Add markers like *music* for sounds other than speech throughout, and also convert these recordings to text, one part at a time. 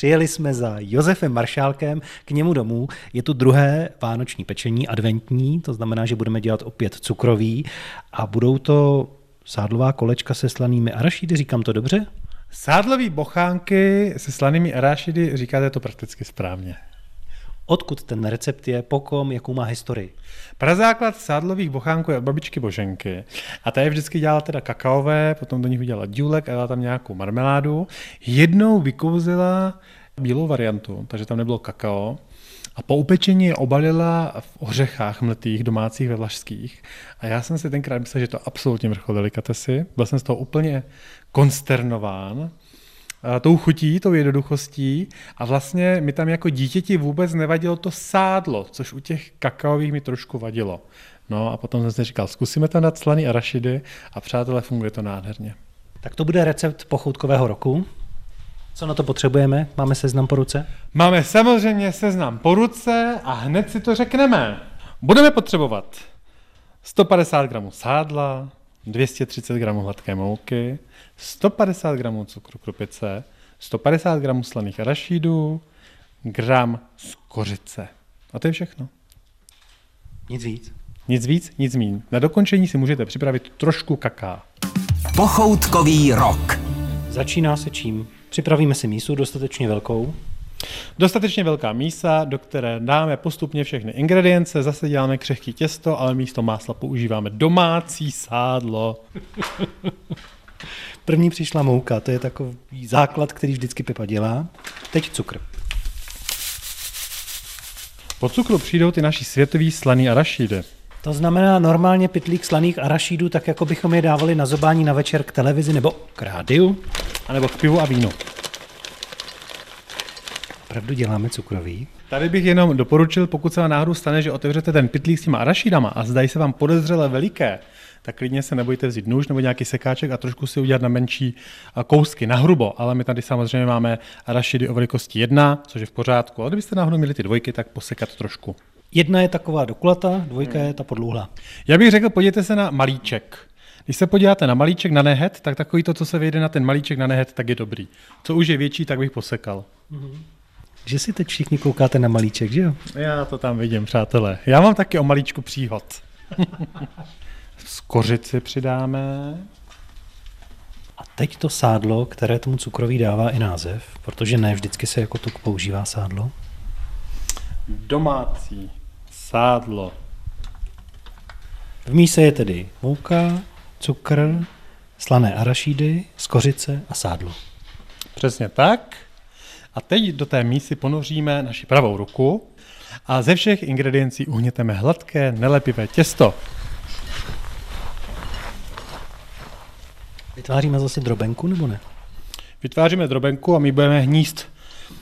Přijeli jsme za Josefem Maršálkem k němu domů. Je tu druhé vánoční pečení, adventní, to znamená, že budeme dělat opět cukrový a budou to sádlová kolečka se slanými arašídy, říkám to dobře? Sádlový bochánky se slanými arášidy, říkáte to prakticky správně. Odkud ten recept je, pokom, jakou má historii? Prazáklad sádlových bochánků je od babičky Boženky. A ta je vždycky dělala teda kakaové, potom do nich udělala důlek a dala tam nějakou marmeládu. Jednou vykouzila bílou variantu, takže tam nebylo kakao. A po upečení je obalila v ořechách mletých domácích vedlašských. A já jsem si tenkrát myslel, že to absolutně vrchol delikatesy. Byl jsem z toho úplně konsternován tou chutí, tou jednoduchostí a vlastně mi tam jako dítěti vůbec nevadilo to sádlo, což u těch kakaových mi trošku vadilo. No a potom jsem si říkal, zkusíme to nad slaný arašidy a přátelé, funguje to nádherně. Tak to bude recept pochoutkového roku. Co na to potřebujeme? Máme seznam po ruce? Máme samozřejmě seznam po ruce a hned si to řekneme. Budeme potřebovat 150 gramů sádla, 230 gramů hladké mouky, 150 gramů cukru krupice, 150 gramů slaných arašídů, gram z kořice. A to je všechno. Nic víc. Nic víc, nic míň. Na dokončení si můžete připravit trošku kaká. Pochoutkový rok. Začíná se čím? Připravíme si mísu dostatečně velkou. Dostatečně velká mísa, do které dáme postupně všechny ingredience, zase děláme křehký těsto, ale místo másla používáme domácí sádlo. *laughs* První přišla mouka, to je takový základ, který vždycky Pepa dělá. Teď cukr. Po cukru přijdou ty naši světový slaný arašídy. To znamená normálně pitlík slaných arašídů, tak jako bychom je dávali na zobání na večer k televizi nebo k rádiu. A nebo k pivu a vínu. Pravdu děláme cukrový. Tady bych jenom doporučil, pokud se vám náhodou stane, že otevřete ten pitlík s těma arašídama a zdají se vám podezřele veliké, tak klidně se nebojte vzít nůž nebo nějaký sekáček a trošku si udělat na menší kousky, na hrubo. Ale my tady samozřejmě máme arašidy o velikosti jedna, což je v pořádku. Ale kdybyste náhodou měli ty dvojky, tak posekat trošku. Jedna je taková dokulata, dvojka je ta podlouhlá. Já bych řekl, podívejte se na malíček. Když se podíváte na malíček na nehet, tak takový to, co se vyjde na ten malíček na nehet, tak je dobrý. Co už je větší, tak bych posekal. Mm-hmm. Že si teď všichni koukáte na malíček, že jo? Já to tam vidím, přátelé. Já mám taky o malíčku příhod. Z kořici přidáme. A teď to sádlo, které tomu cukroví dává i název, protože ne vždycky se jako tuk používá sádlo. Domácí sádlo. V míse je tedy mouka, cukr, slané arašídy, skořice a sádlo. Přesně tak. A teď do té mísy ponoříme naši pravou ruku a ze všech ingrediencí uhněteme hladké, nelepivé těsto. Vytváříme zase drobenku nebo ne? Vytváříme drobenku a my budeme hníst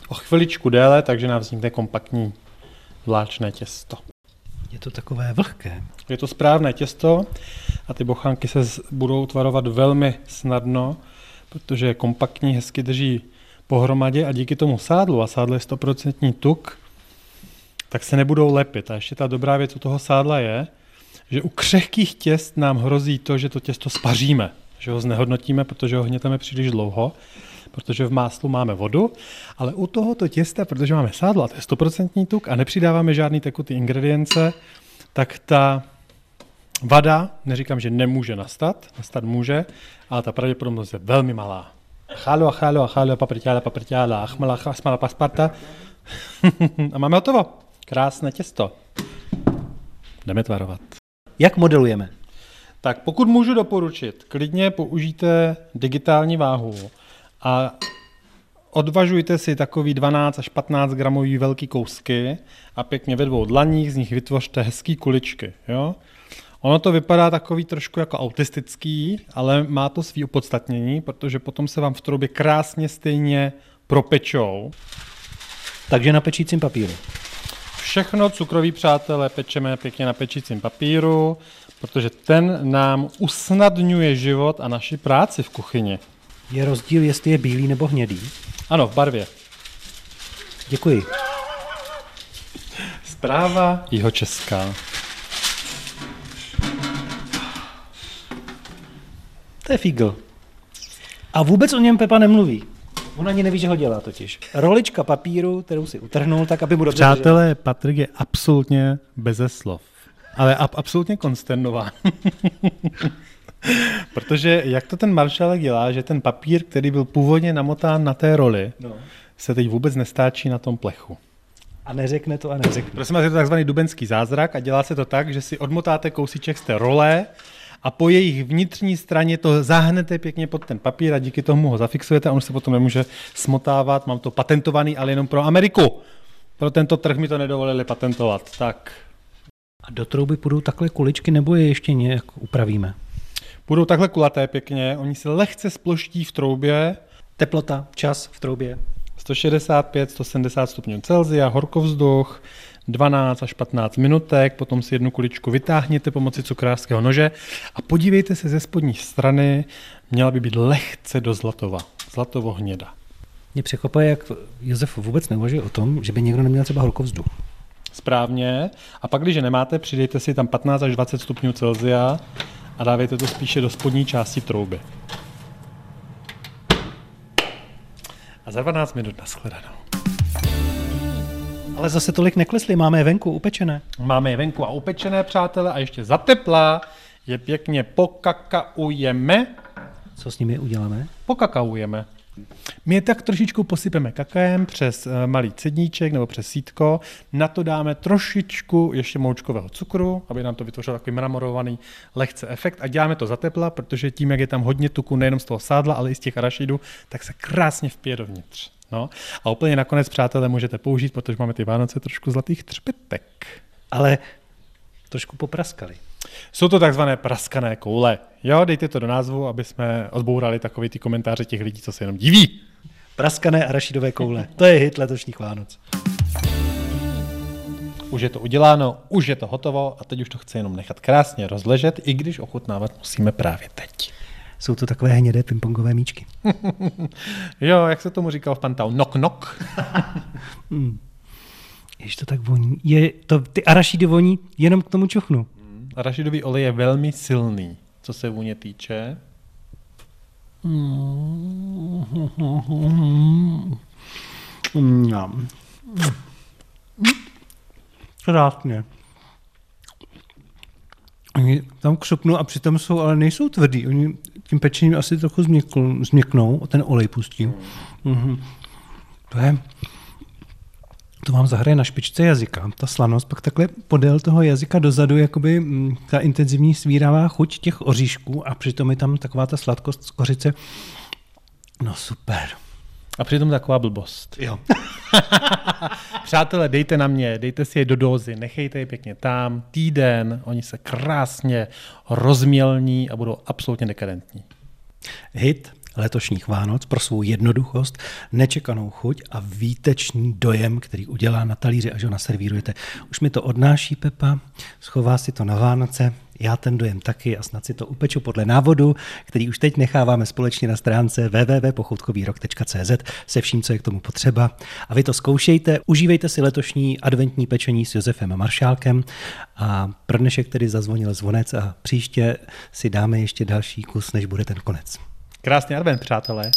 o chviličku déle, takže nám vznikne kompaktní vláčné těsto. Je to takové vlhké. Je to správné těsto a ty bochánky se budou tvarovat velmi snadno, protože je kompaktní, hezky drží pohromadě a díky tomu sádlu, a sádlo je 100% tuk, tak se nebudou lepit. A ještě ta dobrá věc u toho sádla je, že u křehkých těst nám hrozí to, že to těsto spaříme, že ho znehodnotíme, protože ho hněteme příliš dlouho, protože v máslu máme vodu, ale u tohoto těsta, protože máme sádlo a to je 100% tuk a nepřidáváme žádný tekutý ingredience, tak ta vada, neříkám, že nemůže nastat, nastat může, ale ta pravděpodobnost je velmi malá. Chalo, chalo, chalo, papriťála, papriťála, achmala, chasmala, pasparta. *laughs* a máme hotovo. Krásné těsto. Jdeme tvarovat. Jak modelujeme? Tak pokud můžu doporučit, klidně použijte digitální váhu a odvažujte si takový 12 až 15 gramový velký kousky a pěkně ve dvou dlaních z nich vytvořte hezký kuličky. Jo? Ono to vypadá takový trošku jako autistický, ale má to svý opodstatnění, protože potom se vám v troubě krásně stejně propečou. Takže na pečícím papíru. Všechno cukroví přátelé pečeme pěkně na pečícím papíru, protože ten nám usnadňuje život a naši práci v kuchyni. Je rozdíl, jestli je bílý nebo hnědý? Ano, v barvě. Děkuji. Zpráva jeho česká. To je fígl. A vůbec o něm Pepa nemluví. On ani neví, že ho dělá totiž. Rolička papíru, kterou si utrhnul, tak aby mu dobře Přátelé, Patrik je absolutně beze slov. Ale ab, absolutně konsternován. *laughs* Protože jak to ten maršálek dělá, že ten papír, který byl původně namotán na té roli, no. se teď vůbec nestáčí na tom plechu. A neřekne to a neřekne. Prosím vás, je to takzvaný dubenský zázrak a dělá se to tak, že si odmotáte kousíček z té role a po jejich vnitřní straně to zahnete pěkně pod ten papír a díky tomu ho zafixujete a on se potom nemůže smotávat. Mám to patentovaný, ale jenom pro Ameriku. Pro tento trh mi to nedovolili patentovat. Tak. A do trouby půjdou takhle kuličky nebo je ještě nějak upravíme? Budou takhle kulaté pěkně, oni se lehce sploští v troubě. Teplota, čas v troubě. 165, 170 stupňů Celsia, horkovzduch, 12 až 15 minutek, potom si jednu kuličku vytáhněte pomocí cukrářského nože a podívejte se ze spodní strany, měla by být lehce do zlatova, zlatovo hněda. Mě překvapuje, jak Josef vůbec neuvažuje o tom, že by někdo neměl třeba horkovzduch. Správně. A pak, když nemáte, přidejte si tam 15 až 20 stupňů Celsia a dávejte to spíše do spodní části trouby. A za 12 minut nashledanou. Ale zase tolik neklesli, máme je venku upečené. Máme je venku a upečené, přátelé, a ještě za tepla je pěkně pokakaujeme. Co s nimi uděláme? Pokakaujeme. My je tak trošičku posypeme kakaem přes eh, malý cedníček nebo přes sítko. Na to dáme trošičku ještě moučkového cukru, aby nám to vytvořilo takový mramorovaný lehce efekt. A děláme to za tepla, protože tím, jak je tam hodně tuku nejenom z toho sádla, ale i z těch arašidů, tak se krásně vpije dovnitř. No. A úplně nakonec, přátelé, můžete použít, protože máme ty Vánoce trošku zlatých třpetek. Ale trošku popraskali. Jsou to takzvané praskané koule. Jo, dejte to do názvu, aby jsme odbourali takový ty komentáře těch lidí, co se jenom diví. Praskané arašidové koule. To je hit letošních Vánoc. Už je to uděláno, už je to hotovo a teď už to chce jenom nechat krásně rozležet, i když ochutnávat musíme právě teď. Jsou to takové hnědé pingpongové míčky. *laughs* jo, jak se tomu říkal v Pantau, nok nok. *laughs* hmm. Jež to tak voní. Je to, ty arašidy voní, jenom k tomu čuchnu. Hmm. Arašidový olej je velmi silný, co se vůně týče. Krásně. Oni tam křupnou a přitom jsou, ale nejsou tvrdý. Oni tím pečením asi trochu změkl, změknou a ten olej pustí. Mm-hmm. To je, to vám zahraje na špičce jazyka, ta slanost, pak takhle podél toho jazyka dozadu jakoby mm, ta intenzivní svíravá chuť těch oříšků a přitom je tam taková ta sladkost z kořice. No super. A přitom taková blbost. Jo. *laughs* Přátelé, dejte na mě, dejte si je do dózy, nechejte je pěkně tam, týden, oni se krásně rozmělní a budou absolutně dekadentní. Hit letošních Vánoc pro svou jednoduchost, nečekanou chuť a výtečný dojem, který udělá na talíři, až ho naservírujete. Už mi to odnáší Pepa, schová si to na Vánoce, já ten dojem taky a snad si to upeču podle návodu, který už teď necháváme společně na stránce www.pochoutkovýrok.cz se vším, co je k tomu potřeba. A vy to zkoušejte, užívejte si letošní adventní pečení s Josefem Maršálkem a pro dnešek tedy zazvonil zvonec a příště si dáme ještě další kus, než bude ten konec. Krásný advent, přátelé.